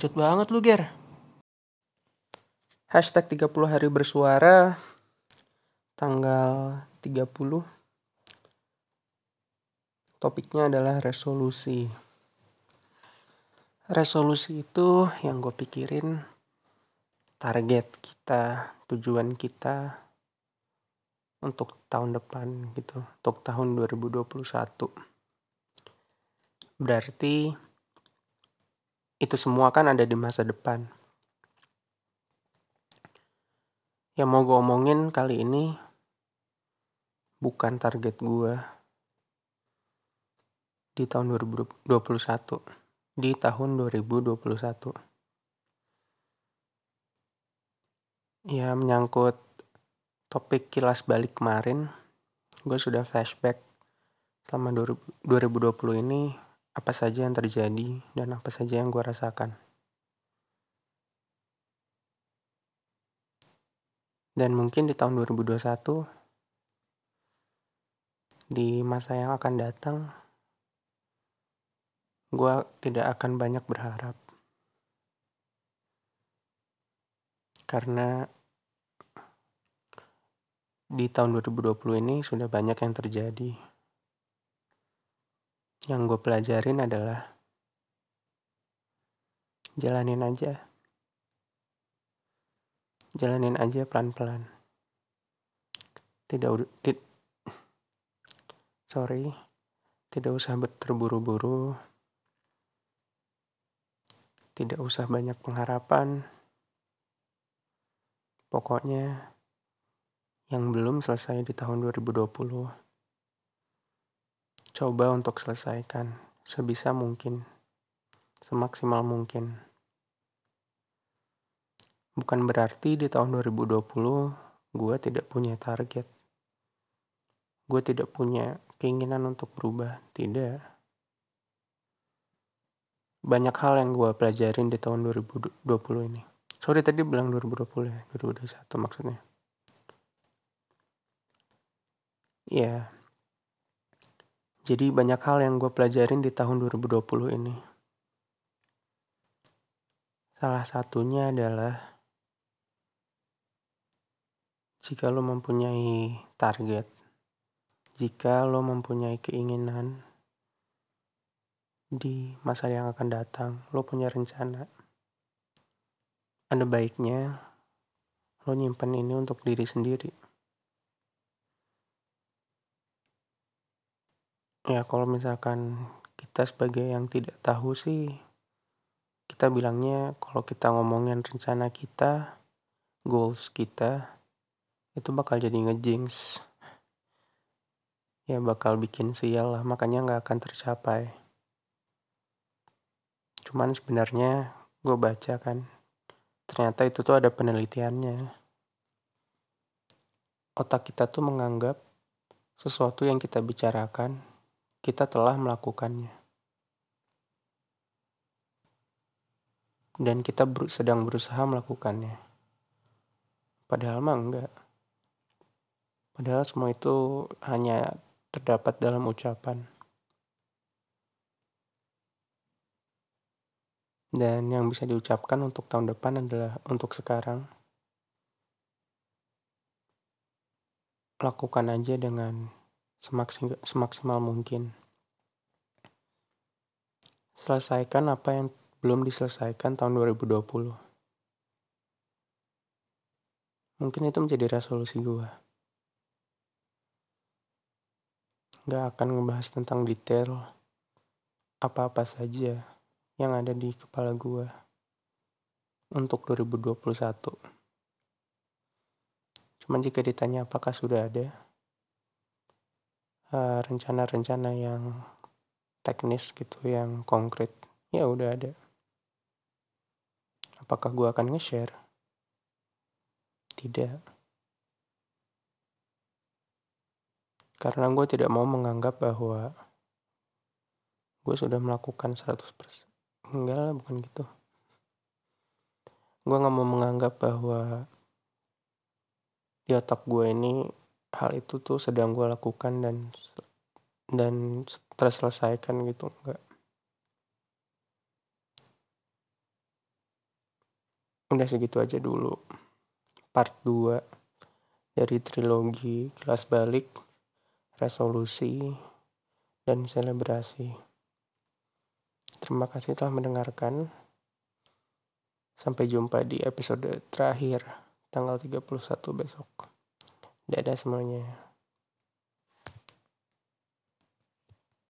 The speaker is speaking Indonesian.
Cut banget lu Ger. Hashtag 30 hari bersuara tanggal 30 Topiknya adalah resolusi Resolusi itu yang gue pikirin target kita, tujuan kita untuk tahun depan gitu, untuk tahun 2021. Berarti itu semua kan ada di masa depan. Yang mau gue omongin kali ini bukan target gue di tahun 2021. Di tahun 2021. Ya menyangkut topik kilas balik kemarin, gue sudah flashback selama 2020 ini apa saja yang terjadi dan apa saja yang gue rasakan. Dan mungkin di tahun 2021, di masa yang akan datang, gue tidak akan banyak berharap. Karena di tahun 2020 ini sudah banyak yang terjadi yang gue pelajarin adalah jalanin aja. Jalanin aja pelan-pelan. Tidak tid, sorry tidak usah terburu-buru. Tidak usah banyak pengharapan. Pokoknya yang belum selesai di tahun 2020 Coba untuk selesaikan sebisa mungkin, semaksimal mungkin. Bukan berarti di tahun 2020 gue tidak punya target. Gue tidak punya keinginan untuk berubah, tidak. Banyak hal yang gue pelajarin di tahun 2020 ini. Sorry tadi bilang 2020 ya, 2021 maksudnya. Ya, jadi banyak hal yang gue pelajarin di tahun 2020 ini. Salah satunya adalah jika lo mempunyai target, jika lo mempunyai keinginan di masa yang akan datang, lo punya rencana. Ada baiknya lo nyimpen ini untuk diri sendiri. Ya kalau misalkan kita sebagai yang tidak tahu sih, kita bilangnya kalau kita ngomongin rencana kita, goals kita, itu bakal jadi ngejinx. Ya bakal bikin sial lah, makanya nggak akan tercapai. Cuman sebenarnya gue baca kan, ternyata itu tuh ada penelitiannya. Otak kita tuh menganggap sesuatu yang kita bicarakan kita telah melakukannya. Dan kita ber sedang berusaha melakukannya. Padahal mah enggak. Padahal semua itu hanya terdapat dalam ucapan. Dan yang bisa diucapkan untuk tahun depan adalah untuk sekarang. Lakukan aja dengan semaksimal, mungkin. Selesaikan apa yang belum diselesaikan tahun 2020. Mungkin itu menjadi resolusi gue. Gak akan ngebahas tentang detail apa-apa saja yang ada di kepala gue untuk 2021. Cuman jika ditanya apakah sudah ada, Eh, rencana-rencana yang teknis gitu yang konkret ya udah ada. Apakah gue akan nge-share? Tidak. Karena gue tidak mau menganggap bahwa gue sudah melakukan 100% enggak lah bukan gitu. Gue gak mau menganggap bahwa di otak gue ini hal itu tuh sedang gue lakukan dan dan terselesaikan gitu enggak Udah segitu aja dulu. Part 2 dari trilogi kelas balik, resolusi, dan selebrasi. Terima kasih telah mendengarkan. Sampai jumpa di episode terakhir tanggal 31 besok. Dadah semuanya.